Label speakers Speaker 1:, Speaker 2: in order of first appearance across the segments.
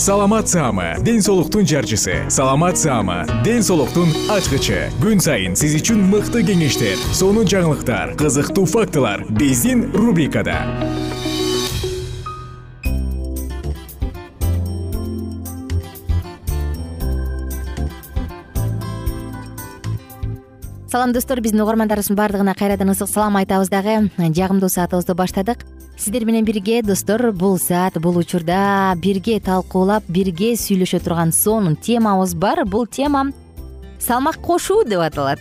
Speaker 1: саламат саама ден соолуктун жарчысы. Саламат саама ден соолуктун ачкычы. Күн сайын сиз үчүн мыкты кеңештер сонун жаңылыктар кызыктуу фактылар биздин рубрикада.
Speaker 2: Салам достор биздин угармандарыбыздын баардыгына кайрадан ысык салам айтабыз дагы. Жагымдуу саатыбызды баштадык сиздер менен бирге достор бул саат бул учурда бирге талкуулап бирге сүйлөшө турган сонун темабыз бар. Бул тема салмак кошуу деп аталат.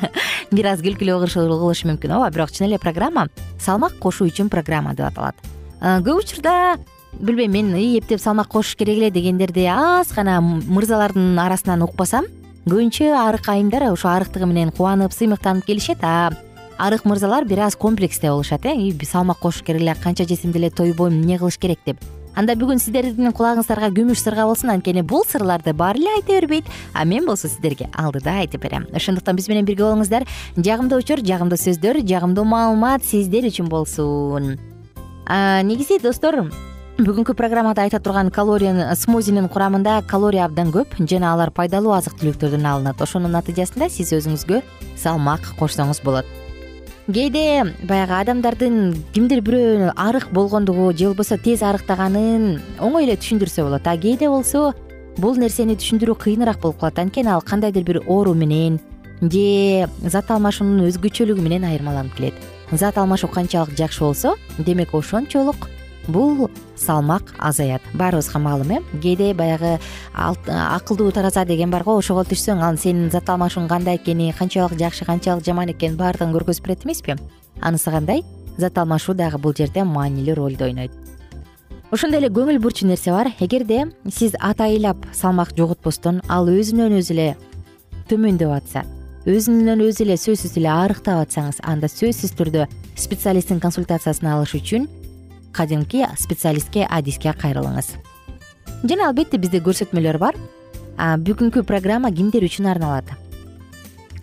Speaker 2: Бир аз күлкүлүү кылышы мүмкүн ооба бирок чын эле программа салмак кошуу үчүн программа деп аталат. Көп учурда билбейм мен ии эптеп салмак кошуш керек эле дегендерди аз гана мырзалардын арасынан укпасам көбүнчө арык айымдар ошо арыктыгы менен кубанып сыймыктанып келишет а арык мырзалар бир аз комплексте болушат э? Салмак кошуш керек эле канча жесем деле тойбойм эмне кылыш керек деп. Анда бүгүн сиздердин кулагыңыздарга күмүш сырга болсун анткени бул сырларды баары эле айта бербейт а мен болсо сиздерге алдыда айтып берем. Ошондуктан биз менен бирге болуңуздар. Жагымдуу учур жагымдуу сөздөр жагымдуу маалымат сиздер үчүн болсун. Негизи достор бүгүнкү программада айта турган калория смузинин курамында калория абдан көп жана алар пайдалуу азык түлүктөрдөн алынат. Ошонун натыйжасында сиз өзүңүзгө салмак кошсоңуз болот кээде баягы адамдардын кимдир бирөө арык болгондугу же болбосо тез арыктаганын оңой эле түшүндүрсө болот. А кээде болсо бул нерсени түшүндүрүү кыйыныраак болуп калат анткени ал кандайдыр бир оору менен же зат алмашуунун өзгөчөлүгү менен айырмаланып келет. Зат алмашуу канчалык жакшы болсо демек ошончолук бул салмак азаят. Баарыбызга маалым э? Кээде баягы акылдуу тараза деген бар го ошого түшсөң ал сенин зат алмашууң кандай экени канчалык жакшы канчалык жаман экенин баардыгын көргөзүп берет эмеспи? Анысы кандай? Зат алмашуу дагы бул жерде маанилүү ролду ойнойт. Ошондой эле көңүл бурчу нерсе бар. Эгерде сиз атайылап салмак жоготпостон ал өзүнөн өзү эле төмөндөп атса өзүнөн өзү эле сөзсүз эле арыктап атсаңыз анда сөзсүз түрдө специалисттин консультациясын алыш үчүн кадимки специалистке адиске кайрылыңыз. Жана албетте бизде көрсөтмөлөр бар. Бүгүнкү программа кимдер үчүн арналат?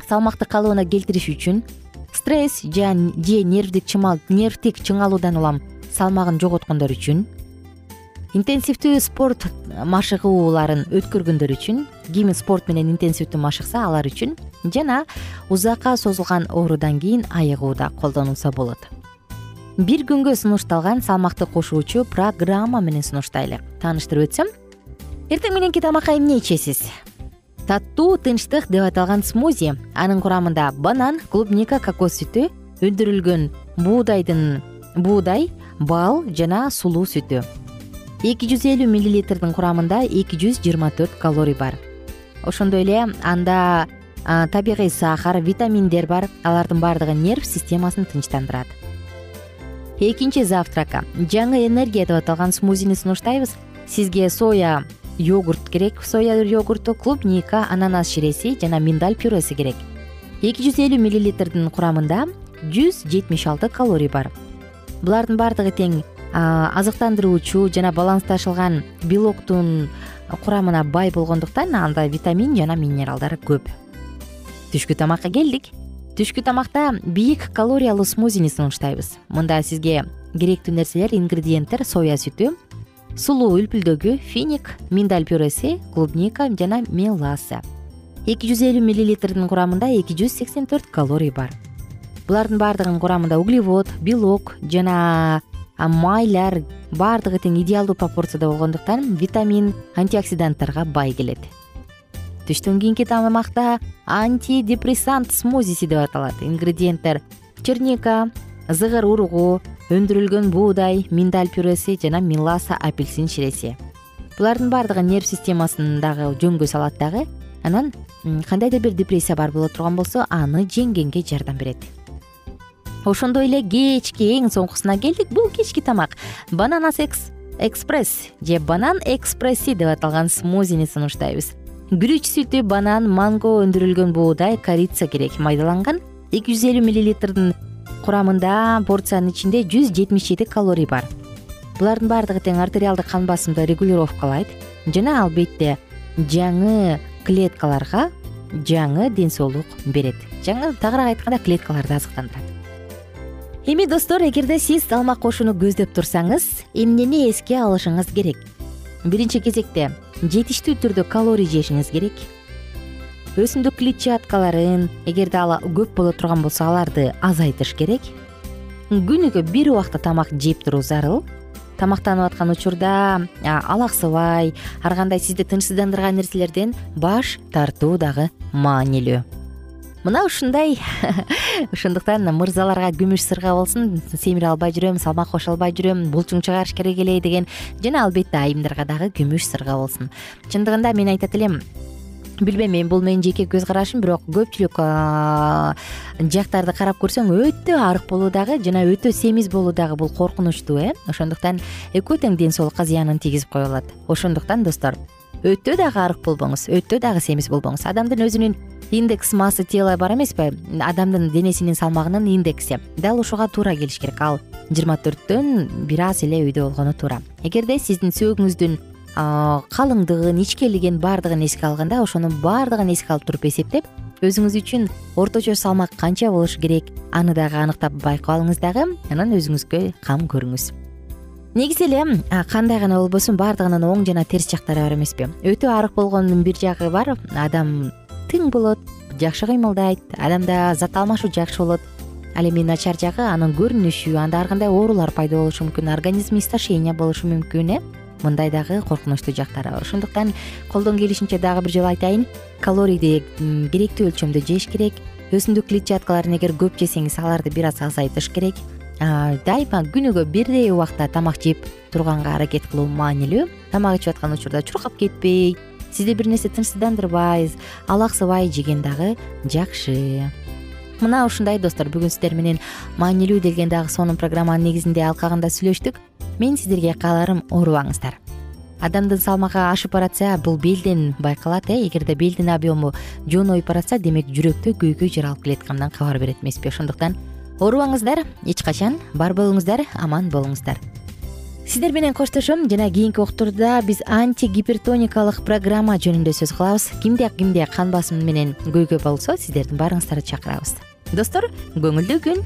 Speaker 2: Салмакты калыбына келтириш үчүн стресс же нервдик нервтик чыңалуудан улам салмагын жоготкондор үчүн интенсивдүү спорт машыгууларын өткөргөндөр үчүн ким спорт менен интенсивдүү машыкса алар үчүн жана узакка созулган оорудан кийин айыгууда колдонулса болот бир күнгө сунушталган салмакты кошуучу программа менен сунуштайлы тааныштырып өтсөм эртең мененки тамакка эмне ичесиз? Таттуу тынчтык деп аталган смузи анын курамында банан клубника кокос сүтү өндүрүлгөн буудайдын буудай бал жана сулуу сүтү. Эки жүз элүү миллилитрдин курамында эки жүз жыйырма төрт калорий бар. Ошондой эле анда табигый сахар витаминдер бар. Алардын баардыгы нерв системасын тынчтандырат экинчи завтрака. Жаңы энергия деп аталган смузини сунуштайбыз. Сизге соя йогурт керек. Соя йогурту клубника ананас ширеси жана миндаль пюреси керек. Эки жүз элүү миллилитрдин курамында жүз жетимиш алты калорий бар. Булардын баардыгы тең азыктандыруучу жана балансташылган белоктун курамына бай болгондуктан анда витамин жана минералдар көп. Түшкү тамакка келдик түшкү тамакта бийик калориялуу смузини сунуштайбыз. Мында сизге керектүү нерселер ингредиенттер соя сүтү сулуу үлпүлдөгү финик миндаль пюреси клубника жана меласа эки жүз элүү миллилитрдин курамында эки жүз сексен төрт калорий бар. Булардын баардыгынын курамында углевод белок жана майлар баардыгы тең идеалдуу пропорцияда болгондуктан витамин антиоксиданттарга бай келет түштөн кийинки тамакта антидепрессант смузиси деп аталат. Ингредиенттер черника зыгыр уругу өндүрүлгөн буудай миндаль пюреси жана миласа апельсин ширеси. Булардын баардыгы нерв системасын дагы жөнгө салат дагы анан кандайдыр бир депрессия бар боло турган болсо аны жеңгенге жардам берет. Ошондой эле кечки эң соңкусуна келдик. Бул кечки тамак. Бананас экспресс же банан экспресси деп аталган смузини сунуштайбыз күрүч сүтү банан манго өндүрүлгөн буудай корица керек. Майдаланган эки жүз элүү миллилитрдин курамында порциянын ичинде жүз жетимиш жети калорий бар. Булардын баардыгы тең артериалдык кан басымды регулировкалайт. Жана албетте жаңы клеткаларга жаңы ден соолук берет. Жаңы тагыраак айтканда клеткаларды азыктандырат эми достор эгерде сиз салмак кошууну көздөп турсаңыз эмнени эске алышыңыз керек? Биринчи кезекте жетиштүү түрдө калорий жешиңиз керек. Өсүмдүк клетчаткаларын эгерде ал көп боло турган болсо аларды азайтыш керек. Күнүгө бир убакта тамак жеп туруу зарыл. Тамактанып аткан учурда алаксыбай ар кандай сизди тынчсыздандырган нерселерден баш тартуу дагы маанилүү мына ушундай ошондуктан мырзаларга күмүш сырга болсун семире албай жүрөм салмак кошо албай жүрөм булчуң чыгарыш керек эле деген жана албетте айымдарга дагы күмүш сырга болсун. Чындыгында мен айтат элем билбейм эми бул менин жеке көз карашым бирок көпчүлүк жактарды карап көрсөң өтө арык болуу дагы жана өтө семиз болуу дагы бул коркунучтуу э? Ошондуктан экөө тең ден соолукка зыянын тийгизип коюп алат. Ошондуктан достор өтө дагы арык болбоңуз өтө дагы семиз болбоңуз. Адамдын өзүнүн индекс массы тела бар эмеспи адамдын денесинин салмагынын индекси. Дал ушуга туура келиш керек. Ал жыйырма төрттөн бир аз эле өйдө болгону туура. Эгерде сиздин сөөгүңүздүн калыңдыгын ичкелигин баардыгын эске алганда ошонун баардыгын эске алып туруп эсептеп өзүңүз үчүн орточо салмак канча болушу керек аны дагы аныктап байкап алыңыз дагы анан өзүңүзгө кам көрүңүз негизи эле кандай гана болбосун баардыгынын оң жана терс жактары бар эмеспи. Өтө арык болгондун бир жагы бар. Адам тың болот жакшы кыймылдайт. Адамда зат алмашуу жакшы болот. Ал эми начар жагы анын көрүнүшү анда ар кандай оорулар пайда болушу мүмкүн организм истощение болушу мүмкүн э? Мындай дагы коркунучтуу жактары бар. Ошондуктан колдон келишинче дагы бир жолу айтайын. Калорийди керектүү өлчөмдө жеш керек. Өсүмдүк клетчаткаларын эгер көп жесеңиз аларды бир аз азайтыш керек дайыма күнүгө бирдей убакта тамак жеп турганга аракет кылуу маанилүү. Тамак ичип аткан учурда чуркап кетпей сизди бир нерсе тынчсыздандырбай алаксыбай жеген дагы жакшы. Мына ушундай достор бүгүн сиздер менен маанилүү деген дагы сонун программанын негизинде алкагында сүйлөштүк. Мен сиздерге кааларым оорубаңыздар. Адамдын салмагы ашып баратса бул белден байкалат э эгерде белдин объему жонойуп баратса демек жүрөктө көйгөй жаралып келатканынан кабар берет эмеспи. Ошондуктан оорубаңыздар эч качан бар болуңуздар аман болуңуздар. Сиздер менен коштошом жана кийинки уктурда биз антигипертоникалык программа жөнүндө сөз кылабыз. Кимде кимде кан басым менен көйгөй болсо сиздердин баарыңыздарды чакырабыз. Достор көңүлдүү күн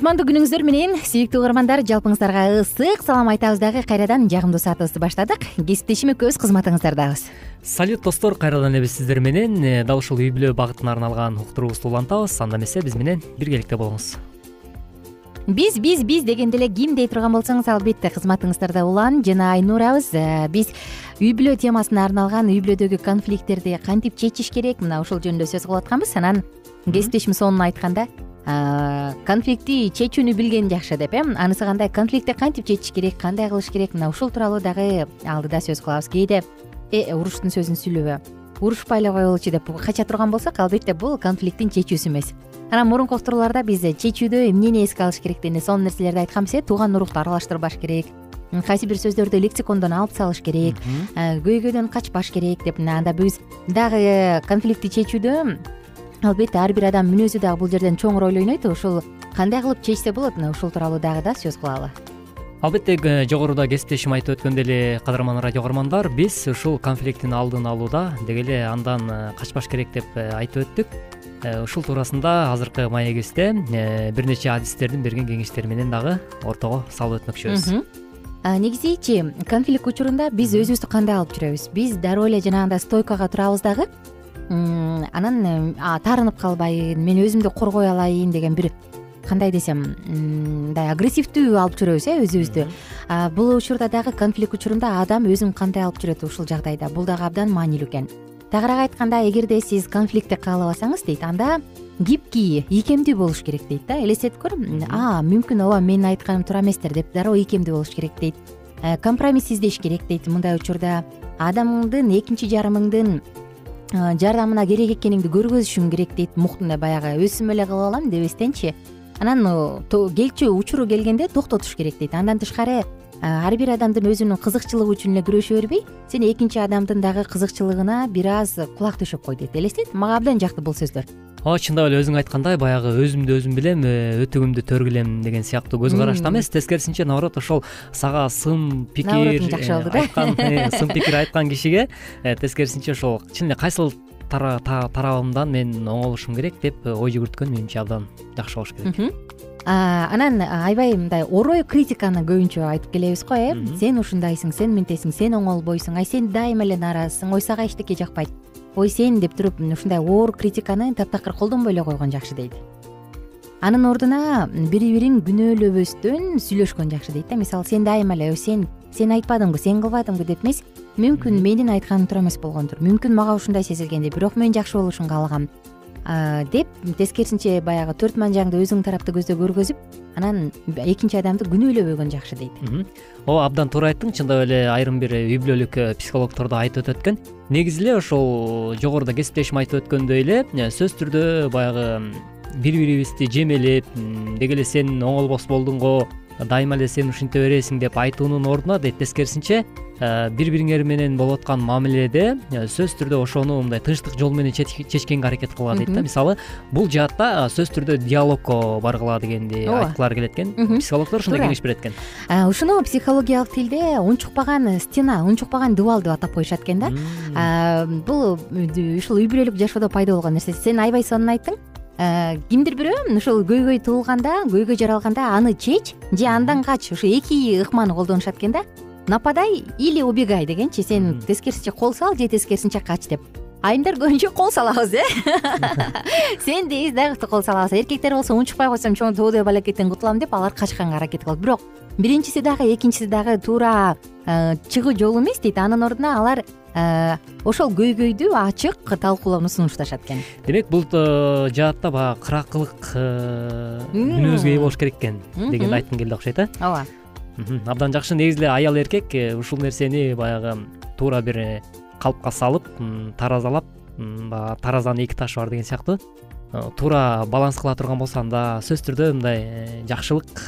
Speaker 2: кутмандуу күнүңүздөр менен сүйүктүү угармандар жалпыңыздарга ысык салам айтабыз дагы кайрадан жагымдуу саатыбызды баштадык. Кесиптешим экөөбүз кызматыңыздардабыз
Speaker 3: салют достор кайрадан эле биз сиздер менен. Э, дал ушул үй бүлө багытына арналган уктуруубузду улантабыз. Анда эмесе биз менен биргеликте болуңуз.
Speaker 2: Биз биз биз дегенде эле ким дей турган болсоңуз албетте. Кызматыңыздарда улан жана айнурабыз. Э, биз үй бүлө темасына арналган үй бүлөдөгү конфликттерди кантип чечиш керек? Мына ушул жөнүндө сөз кылып атканбыз. Анан кесиптешим сонун айтканда конфликтти чечүүнү билген жакшы деп э? Анысы кандай? Конфликтти кантип чечиш керек кандай кылыш керек? Мына ушул тууралуу дагы алдыда сөз кылабыз кээде э? Уруштун сөзүн сүйлөбө урушпай эле коелучу деп кача турган болсок албетте бул конфликттин чечүүсү эмес. Анан мурунку уктурууларда биз чечүүдө эмнени эске алыш керек деген сонун нерселерди айтканбыз э тууган урукту аралаштырбаш керек. Кайсы бир сөздөрдү лексикондон алып салыш керек. Көйгөйдөн качпаш керек деп мына анда биз дагы конфликтти чечүүдө албетте ар бир адам мүнөзү дагы бул жерден чоң роль ойнойт ушул кандай кылып чечсе болот мына ушул тууралуу дагы да сөз кылалы.
Speaker 3: Албетте э, жогоруда кесиптешим айтып өткөндөй эле кадырман радио угармандар биз ушул конфликттин алдын алууда деги эле андан э, качпаш керек деп э, айтып өттүк. Ушул туурасында азыркы маегибизде бир нече адистердин берген кеңештери менен дагы ортого салып өтмөкчүбүз
Speaker 2: негизичи конфликт учурунда биз өзүбүздү кандай алып жүрөбүз? Биз дароо эле жанагындай стойкага турабыз дагы анан таарынып калбайын мен өзүмдү коргой алайын деген бир кандай десем мындай агрессивдүү алып жүрөбүз э өзүбүздү. Бул учурда дагы конфликт учурунда адам өзүн кандай алып жүрөт ушул жагдайда? Бул дагы абдан маанилүү экен. Тагыраак айтканда эгерде сиз конфликтти каалабасаңыз дейт анда гибкий ийкемдүү болуш керек дейт да. Элестетип көр а мүмкүн ооба менин айтканым туура эместир деп дароо ийкемдүү болуш керек дейт. Э, компромисс издеш керек дейт мындай учурда. Адамдын экинчи жарымыңдын жардамына керек экениңди көргөзүшүң керек дейт. Баягы өзүм эле кылып алам дебестенчи анан келчү учуру келгенде токтотуш керек дейт. Андан тышкары ар бир адамдын өзүнүн кызыкчылыгы үчүн эле күрөшө бербей сен экинчи адамдын дагы кызыкчылыгына бир аз кулак төшөп кой дейт элестет? Мага абдан жакты бул сөздөр.
Speaker 3: Ооба чындап эле өзүң айткандай баягы өзүмдү өзүм билем э, өтүгүмдү төргүлем деген сыяктуу көз карашта эмес. Тескерисинче наоборот ошол сага сын пикир
Speaker 2: жакшы болду да.
Speaker 3: айткан э, сын пикир айткан кишиге э, тескерисинче ошол чын эле кайсыл тарабымдан мен оңолушум керек деп ой жүгүрткөн менимче абдан жакшы болуш керек
Speaker 2: анан аябай мындай орой критиканы көбүнчө айтып келебиз го э? Сен ушундайсың сен мынтесиң сен оңолбойсуң ай сен дайыма эле нааразысың ой сага эчтеке жакпайт. Ой сен деп туруп ушундай оор критиканы таптакыр колдонбой эле койгон жакшы дейт. Анын ордуна бири бирин күнөөлөбөстөн сүйлөшкөн жакшы дейт да. Мисалы сен дайыма эле сен сен айтпадыңбы сен кылбадыңбы? деп эмес. Мүмкүн менин айтканым туура эмес болгондур. Мүмкүн мага ушундай сезилгендир бирок мен жакшы болушун каалагам деп тескерисинче баягы төрт манжаңды өзүңдүн тарапты көздө көргөзүп анан экинчи адамды күнөөлөбөгөн жакшы дейт.
Speaker 3: Ооба абдан туура айттың чындап эле айрым бир үй бүлөлүк э, психологдор да айтып өтөт экен. Негизи эле ошол жогоруда кесиптешим айтып өткөндөй эле э, сөзсүз түрдө баягы бири бирибизди жемелеп деги эле сен оңолбос болдуң го дайыма эле сен ушинте бересиң деп айтуунун ордуна тескерисинче бири бириңер менен болуп аткан мамиледе сөзсүз түрдө ошону мындай тынчтык жол менен чечкенге аракет кылгыла дейт да. Мисалы бул жаатта сөзсүз түрдө диалогко баргыла дегенди айткылары келет экен психологдор ушундай кеңеш берет экен
Speaker 2: ушуну психологиялык тилде унчукпаган стена унчукпаган дубал деп атап коюшат экен да. Бул ушул үй бүлөлүк жашоодо пайда болгон нерсе. Сен аябай сонун айттың кимдир бирөө ушул көйгөй туулганда көйгөй жаралганда аны чеч же андан кач ушу эки ыкманы колдонушат экен да. Нападай или убегай дегенчи сен тескерисинче кол сал же тескерисинче кач деп. Айымдар көбүнчө кол салабыз э? Сен дейбиз дагы кол салабыз. Эркектер болсо унчукпай койсом чоң тоодой балакеттен кутулам деп алар качканга аракет кылат бирок биринчиси дагы экинчиси дагы туура чыгуу жол эмес дейт. Анын ордуна алар ошол көйгөйдү ачык талкуулоону сунушташат экен.
Speaker 3: Демек бул э, жаатта баягы кыракылык э, мүнөзгө ээ болуш керек экен дегенди айткың келди окшойт э?
Speaker 2: Ооба.
Speaker 3: Абдан жакшы негизи эле аял эркек э, ушул нерсени баягы туура бир калпка салып таразалап баягы таразанын эки ташы бар деген сыяктуу. Туура баланс кыла турган болсо анда сөзсүз түрдө мындай жакшылык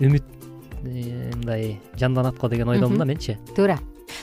Speaker 3: үмүт мындай жанданат го деген ойдомун да менчи
Speaker 2: туура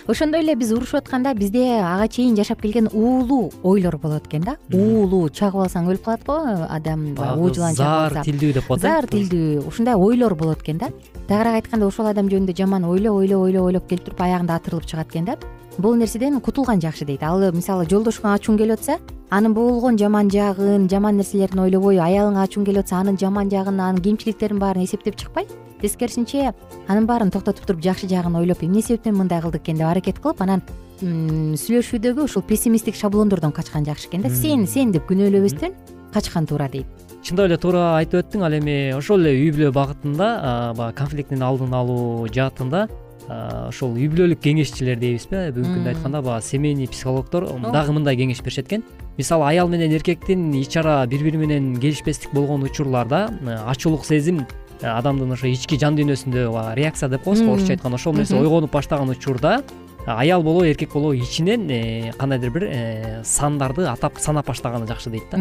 Speaker 2: ошондой эле биз урушуп атканда бизде ага чейин жашап келген уулуу ойлор болот экен да. Уулуу чагып алсаң өлүп калат го адам уу жылан
Speaker 3: заар тилдүү деп коет э
Speaker 2: заар тилдүү ушундай ойлор болот экен да. Тагыраак айтканда ошол адам жөнүндө жаман ойлоп ойлоп ойлоп ойлоп келип туруп аягында атырылып чыгат экен да. Бул нерседен кутулган жакшы дейт. Ал мисалы жолдошуңа ачууң келип атса анын болгон жаман жагын жаман нерселерин ойлобой аялыңа ачууң келип атса анын жаман жагын анын кемчиликтерин баарын эсептеп чыкпай. Тескерисинче анын баарын токтотуп туруп жакшы жагын ойлоп эмне себептен мындай кылдык экен аракет кылып анан сүйлөшүүдөгү ушул пессимисттик шаблондордон качкан жакшы экен да. Сен сен деп күнөөлөбөстөн качкан туура дейт.
Speaker 3: Чындап эле туура айтып өттүң ал эми ошол эле үй бүлө багытында баягы конфликттин алдын алуу жаатында ошол үй бүлөлүк кеңешчилер дейбизби бүгүнкү күндө айтканда баягы семейный психологдор дагы мындай кеңеш беришет экен мисалы аял менен эркектин ич ара бири бири менен келишпестик болгон учурларда ачуулук сезим адамдын ошо ички жан дүйнөсүндө баягы реакция деп коебуз го орусча айтканда ошол нерсе ойгонуп баштаган учурда аял болобу эркек болобу ичинен э, кандайдыр бир э, сандарды атап санап баштаганы жакшы дейт да.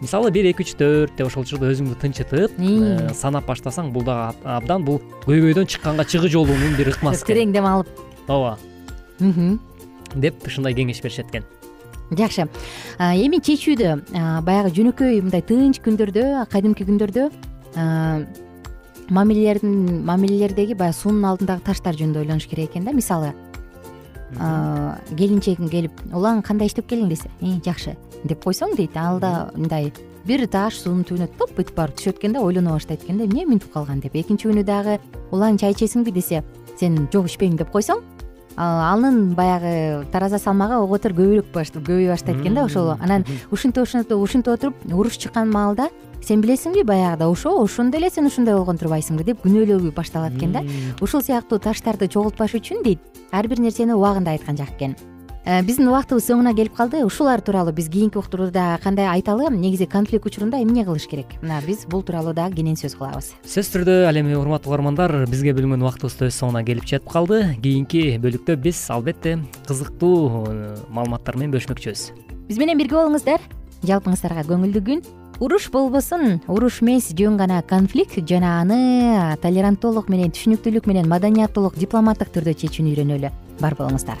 Speaker 3: Мисалы бир эки үч төрт деп ошол учурда өзүңдү тынчытып э, санап баштасаң бул дагы абдан бул көйгөйдөн чыкканга чыгуу жолунун бир ыкмасы. Экен
Speaker 2: терең дем алып.
Speaker 3: Ооба. Деп ушундай кеңеш беришет экен
Speaker 2: жакшы эми чечүүдө баягы жөнөкөй мындай тынч күндөрдө кадимки күндөрдө мамилелердин мамилелердеги баягы суунун алдындагы таштар жөнүндө ойлонуш керек экен да. Мисалы келинчегиң келип улан кандай иштеп келдиң десе жакшы деп койсоң дейт ал да мындай бир таш суунун түбүнө топ бүтүп барып түшөт экен да ойлоно баштайт экен да эмне мынтип калган деп. Экинчи күнү дагы улан чай ичесиңби? десе сен жок ичпейм деп койсоң анын баягы тараза салмагы ого бетер көбөйө баштайт экен да ошол анан ушинтип ушинтип ушинтип отуруп уруш чыккан маалда сен билесиңби баягыда ошо ошондо эле сен ушундай болгон турбайсыңбы деп күнөөлөө башталат экен да? Ушул сыяктуу таштарды чогултпаш үчүн дейт. Ар бир нерсени убагында айткан жак экен. Э, биздин убактыбыз соңуна келип калды. Ушулар тууралуу биз кийинки уктурууда кандай айталы? Негизи конфликт учурунда эмне кылыш керек? Мына биз бул тууралуу дагы кенен сөз кылабыз.
Speaker 3: Сөзсүз түрдө ал эми урматтуу угармандар бизге бөлүнгөн убактыбыз да өз соңуна келип жетип калды. Кийинки бөлүктө биз албетте кызыктуу э, маалыматтар менен бөлүшмөкчүбүз.
Speaker 2: Биз менен бирге болуңуздар. Жалпыңыздарга көңүлдүү күн уруш болбосун. Уруш эмес жөн гана конфликт жана аны толеранттуулук менен түшүнүктүүлүк менен маданияттуулук дипломаттык түрдө чечүүнү үйрөнөлү. Бар болуңуздар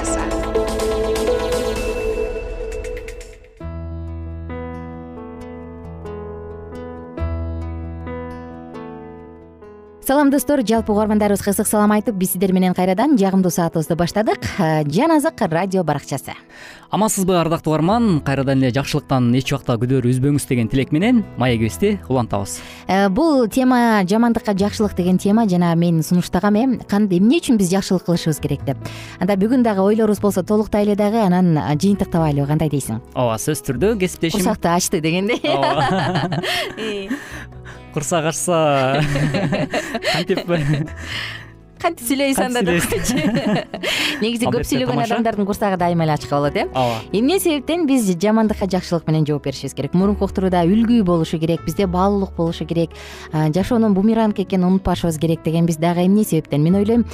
Speaker 2: салам достор. Жалпы угармандарыбызга ысык салам айтып биз сиздер менен кайрадан жагымдуу саатыбызды баштадык. Э, жан азык радио баракчасы.
Speaker 3: Амансызбы ардактуу угарман? Кайрадан эле жакшылыктан эч убакта күдөрү үзбөңүз деген тилек менен маегибизди улантабыз.
Speaker 2: Э, бул тема жамандыкка жакшылык деген тема жана мен сунуштагам э эмне үчүн биз жакшылык кылышыбыз керек деп. Анда бүгүн дагы ойлорубуз болсо толуктайлы дагы анан жыйынтыктабайлыбы кандай дейсиң?
Speaker 3: Ооба сөзсүз түрдө кесиптешим.
Speaker 2: Курсакты ачты дегендей.
Speaker 3: Ооба курсак ачса кантип
Speaker 2: кантип сүйлөйсүз анда деп койчу негизи көп сүйлөгөн адамдардын курсагы дайыма эле ачык болот э?
Speaker 3: Ооба.
Speaker 2: Эмне себептен биз жамандыкка жакшылык менен жооп беришибиз керек? Мурунку уктурууда үлгү болушу керек бизде баалуулук болушу керек жашоонун бумеранг экенин унутпашыбыз керек деген биз дагы эмне себептен? Мен ойлойм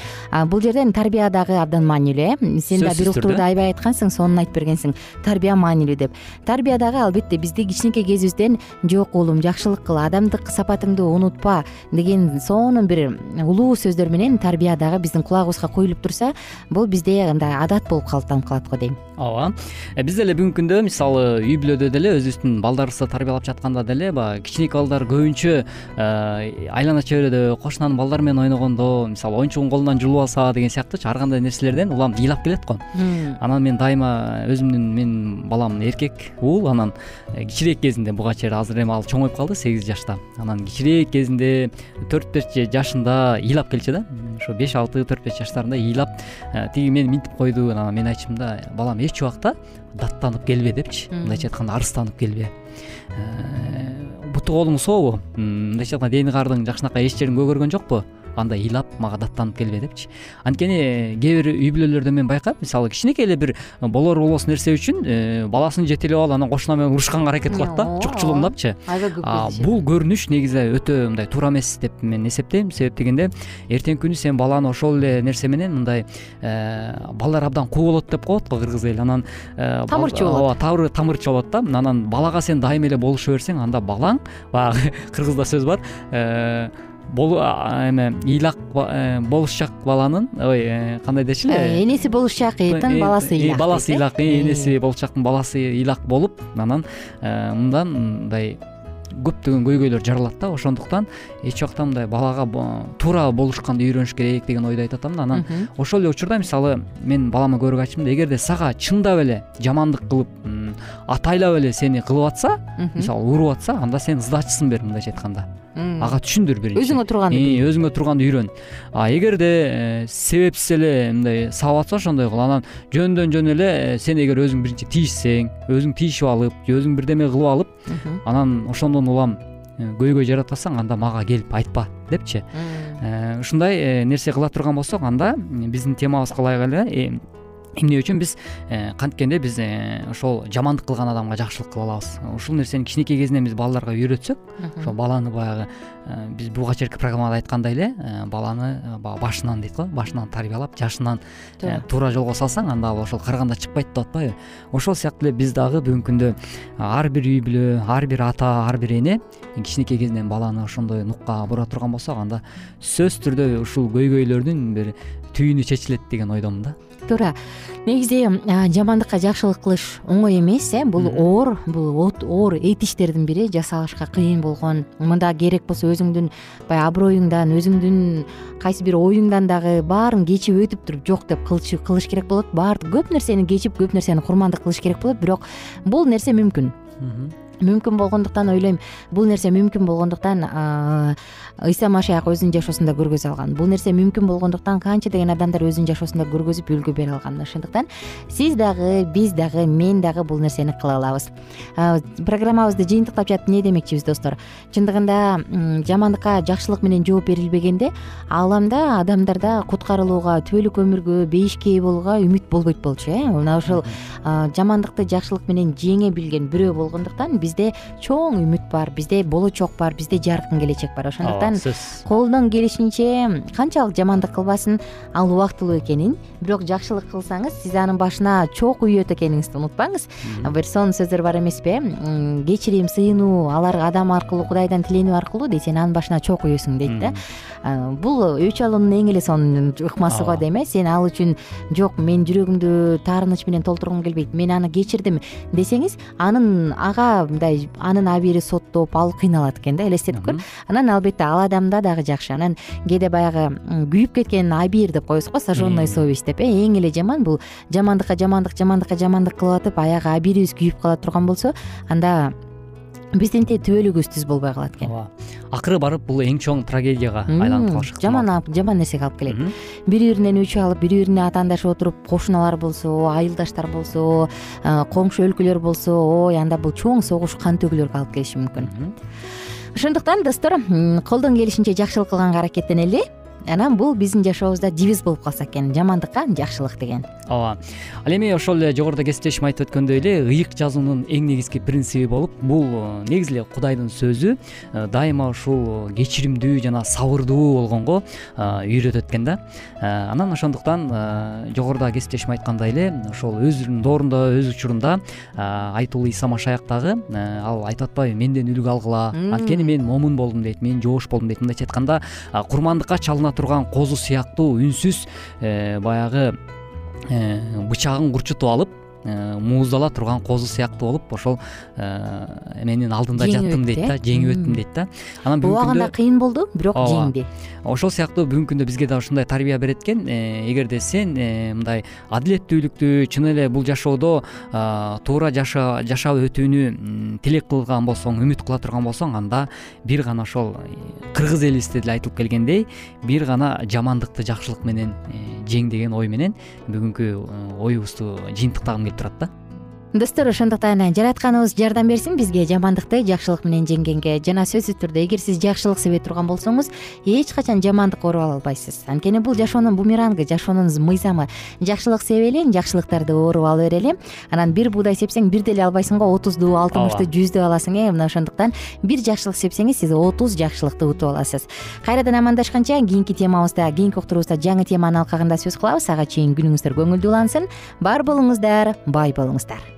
Speaker 2: бул жерден тарбия дагы абдан маанилүү э? Сен да бир уктурууда аябай айткансың сонун айтып бергенсиң. Тарбия маанилүү деп. Тарбия дагы албетте бизди кичинекей кезибизден жок уулум жакшылык кыл адамдык сапатыңды унутпа деген сонун бир улуу сөздөр менен тарбия дагы биздин кулагыбызга куюлуп турса бул бизде андай адат болуп калыптанып калат го дейм.
Speaker 3: Ооба. Э, биз деле бүгүнкү күндө мисалы үй бүлөдө деле өзүбүздүн балдарыбызды тарбиялап жатканда деле баягы кичинекей балдар көбүнчө э, айлана чөйрөдө кошунанын балдары менен ойногондо мисалы оюнчугун колунан жулуп алса деген сыяктуучу ар кандай нерселерден улам ыйлап келет го. Анан мен дайыма өзүмдүн менин балам эркек уул анан э, кичирээк кезинде буга чейин азыр эми ал чоңоюп калды сегиз жашта. Анан кичирээк кезинде төрт беш жашында ыйлап келчү да беш алты төрт беш жаштарында ыйлап э, тиги мени минтип койду. Анан мен айтчумун да балам эч убакта даттанып келбе депчи. Мындайча айтканда арыстанып келбе. Э, буту колуң сообу мындайча айтканда дени каардын жакшынакай эч жерин көгөргөн жокпу андай ыйлап мага даттанып келбе депчи. Анткени кээ бир үй бүлөлөрдө мен байкайм мисалы кичинекей эле бир болор болбос нерсе үчүн э, баласын жетелеп алып анан кошуна менен урушканга аракет кылат да
Speaker 2: кездешет.
Speaker 3: бул көрүнүш негизи өтө мындай туура эмес деп мен эсептейм. Себеп дегенде эртеңки күнү сен баланы ошол эле нерсе менен мындай э, балдар абдан куу болот деп коет го кыргыз эли анан э,
Speaker 2: Тамырчу болот.
Speaker 3: ооба тамырчу болот да. Анан балага сен дайыма эле болуша берсең анда балаң баягы кыргызда сөз бар эме ыйлак э, болушак баланын ой э, кандай дечү
Speaker 2: Э,
Speaker 3: эле
Speaker 2: энеси болушак эттин
Speaker 3: Э,
Speaker 2: баласы
Speaker 3: э,
Speaker 2: ыйлак
Speaker 3: баласы
Speaker 2: э?
Speaker 3: ыйлак э, энеси болушактын баласы ыйлак болуп анан э, мындан мындай көптөгөн көйгөйлөр жаралат да. Ошондуктан эч убакта мындай балага туура болушканды үйрөнүш керек деген ойду айтып атам да. Анан ошол эле учурда мисалы мен балама көбүрөөк айтчумун да. Эгерде сага чындап эле жамандык кылып атайлап эле сени кылып атса мисалы уруп атса анда сен сдачасын бер мындайча айтканда. Ага түшүндүр биринчи.
Speaker 2: Өзүңө турганды бил.
Speaker 3: өзүңө турганды үйрөн. А эгерде э, себепсиз эле мындай сабап атса ошондой кыл анан жөндөн жөн эле э, сен эгер өзүң биринчи тийишсең өзүң тийишип алып же өзүң бирдеме кылып алып анан ошондон улам э, көйгөй жаратпасаң анда мага келип айтпа депчи. Ушундай нерсе кыла турган болсок анда биздин темабызга ылайык эле эмне үчүн биз э, канткенде биз э, ошол жамандык кылган адамга жакшылык кыла алабыз. Ушул нерсени кичинекей кезинен биз балдарга үйрөтсөк ошол баланы баягы э, биз буга чейинки программада айткандай эле баланы баягы башынан дейт го башынан тарбиялап жашынан
Speaker 2: Туура.
Speaker 3: жолго салсаң анда ал ошол карганда чыкпайт деп атпайбы ошол сыяктуу эле биз дагы бүгүнкү күндө ар бир үй бүлө ар бир ата ар бир эне кичинекей кезинен баланы ошондой нукка бура турган болсок анда сөзсүз түрдө ушул көйгөйлөрдүн бир түйүнү чечилет деген ойдомун да
Speaker 2: туура. Негизи жамандыкка жакшылык кылыш оңой эмес э бул оор бул от- оор эт иштердин бири жасалышка кыйын болгон. Мында керек болсо өзүңдүн баягы аброюңдан өзүңдүн кайсы бир оюңдан дагы баарын кечип өтүп туруп жок деп кылыш керек болот. Баары көп нерсени кечип көп нерсени курмандык кылыш керек болот. Бирок бул нерсе мүмкүн мүмкүн болгондуктан ойлойм бул нерсе мүмкүн болгондуктан ыйса машаяк өзүнүн жашоосунда көргөзүп алган. Бул нерсе мүмкүн болгондуктан канча деген адамдар өзүнүн жашоосунда көргөзүп үлгү бере алган ошондуктан сиз дагы биз дагы мен дагы бул нерсени кыла алабыз. Программабызды жыйынтыктап жатып эмне демекчибиз достор? Чындыгында жамандыкка жакшылык менен жооп берилбегенде ааламда адамдарда куткарылууга түбөлүк өмүргө бейишке ээ болууга үмүт болбойт болчу э. Мына ошол жамандыкты жакшылык менен жеңе билген бирөө болгондуктан бизде чоң үмүт бар бизде болочок бар бизде жаркын келечек бар. Ошондуктан
Speaker 3: сөзсүз
Speaker 2: колунан келишинче канчалык жамандык кылбасын ал убактылуу экенин. Бирок жакшылык кылсаңыз сиз анын башына чок үйөт экениңизди унутпаңыз. Бир сонун сөздөр бар эмеспи э кечирим сыйынуу алар адам аркылуу кудайдан тиленүү аркылуу дейт сен анын башына чок үйөсүң дейт да. Бул өч алуунун эң эле сонун ыкмасы го дейм э. Сен ал үчүн жок мен жүрөгүмдү таарыныч менен толтургум келбейт мен аны кечирдим десеңиз анын ага мындай анын абийири соттоп ал кыйналат экен да элестетип көр. Анан албетте ал адамда дагы жакшы. Анан кээде баягы күйүп кеткен абийир деп коебуз го сожженная совесть деп. Э эң эле жаман бул жамандыкка жамандык жамандыкка жамандык кылып атып аягы абийирибиз күйүп кала турган болсо анда биздин тиги түбөлүгүбүз түз болбой калат экен.
Speaker 3: Ооба. Акыры барып бул эң чоң трагедияга айланып калышы ыктымал
Speaker 2: жаман жаман нерсеге алып келет. Бири биринен өч алып бири бирине атаандашып отуруп кошуналар болсо айылдаштар болсо коңшу өлкөлөр болсо ой анда бул чоң согуш кан төгүлөргө алып келиши мүмкүн. Ошондуктан достор колдон келишинче жакшылык кылганга аракеттенели анан бул биздин жашообузда девиз болуп калса экен жамандыкка жакшылык деген.
Speaker 3: Ооба. Ал эми ошол эле жогоруда кесиптешим айтып өткөндөй эле ыйык жазуунун эң негизги принциби болуп бул э, негизи эле кудайдын сөзү э, дайыма ушул кечиримдүү жана сабырдуу болгонго э, үйрөтөт экен да. Анан ошондуктан жогоруда кесиптешим айткандай эле ошол өзүнүн доорунда өз учурунда айтулуу иса машаяк дагы ал айтып атпайбы менден үлгү алгыла анткени мен момун болдум дейт мен жоош болдум дейт. Мындайча айтканда курмандыкка чалына турган козу сыяктуу үнсүз баягы Э, бычагын курчутуп алып э, мууздала турган козу сыяктуу болуп ошол э, менин алдында жаттым дейт да жеңип өттүм дейт да. Анан
Speaker 2: убагында кыйын болду бирок жеңди
Speaker 3: ошол сыяктуу бүгүнкү күндө бизге дагы ушундай тарбия берет экен эгерде сен мындай адилеттүүлүктү чын эле бул жашоодо туура жашап өтүүнү тилек кылган болсоң үмүт кыла турган болсоң анда бир гана ошол кыргыз элибизде деле айтылып келгендей бир гана жамандыкты жакшылык менен жең деген ой менен бүгүнкү э, оюбузду жыйынтыктагым келип турат да
Speaker 2: достор ошондуктан жаратканыбыз. Жардам берсин бизге. Жамандыкты жакшылык менен жеңгенге жана сөзсүз түрдө эгер сиз жакшылык себе турган болсоңуз эч качан жамандыкка ооруп ала албайсыз. Анткени бул жашоонун бумеранги жашоонун мыйзамы. Жакшылык себели жакшылыктарды ооруп ала берели анан бир буудай сепсең бир деле албайсың го отузду алтымышту жүздү аласың э? Мына ошондуктан бир жакшылык сепсеңиз сиз отуз жакшылыкты утуп аласыз. Кайрадан амандашканча кийинки темабызда кийинки уктуруубузда жаңы теманын алкагында сөз кылабыз. Ага чейин күнүңүздөр көңүлдүү улансын. Бар болуңуздар бай болуңуздар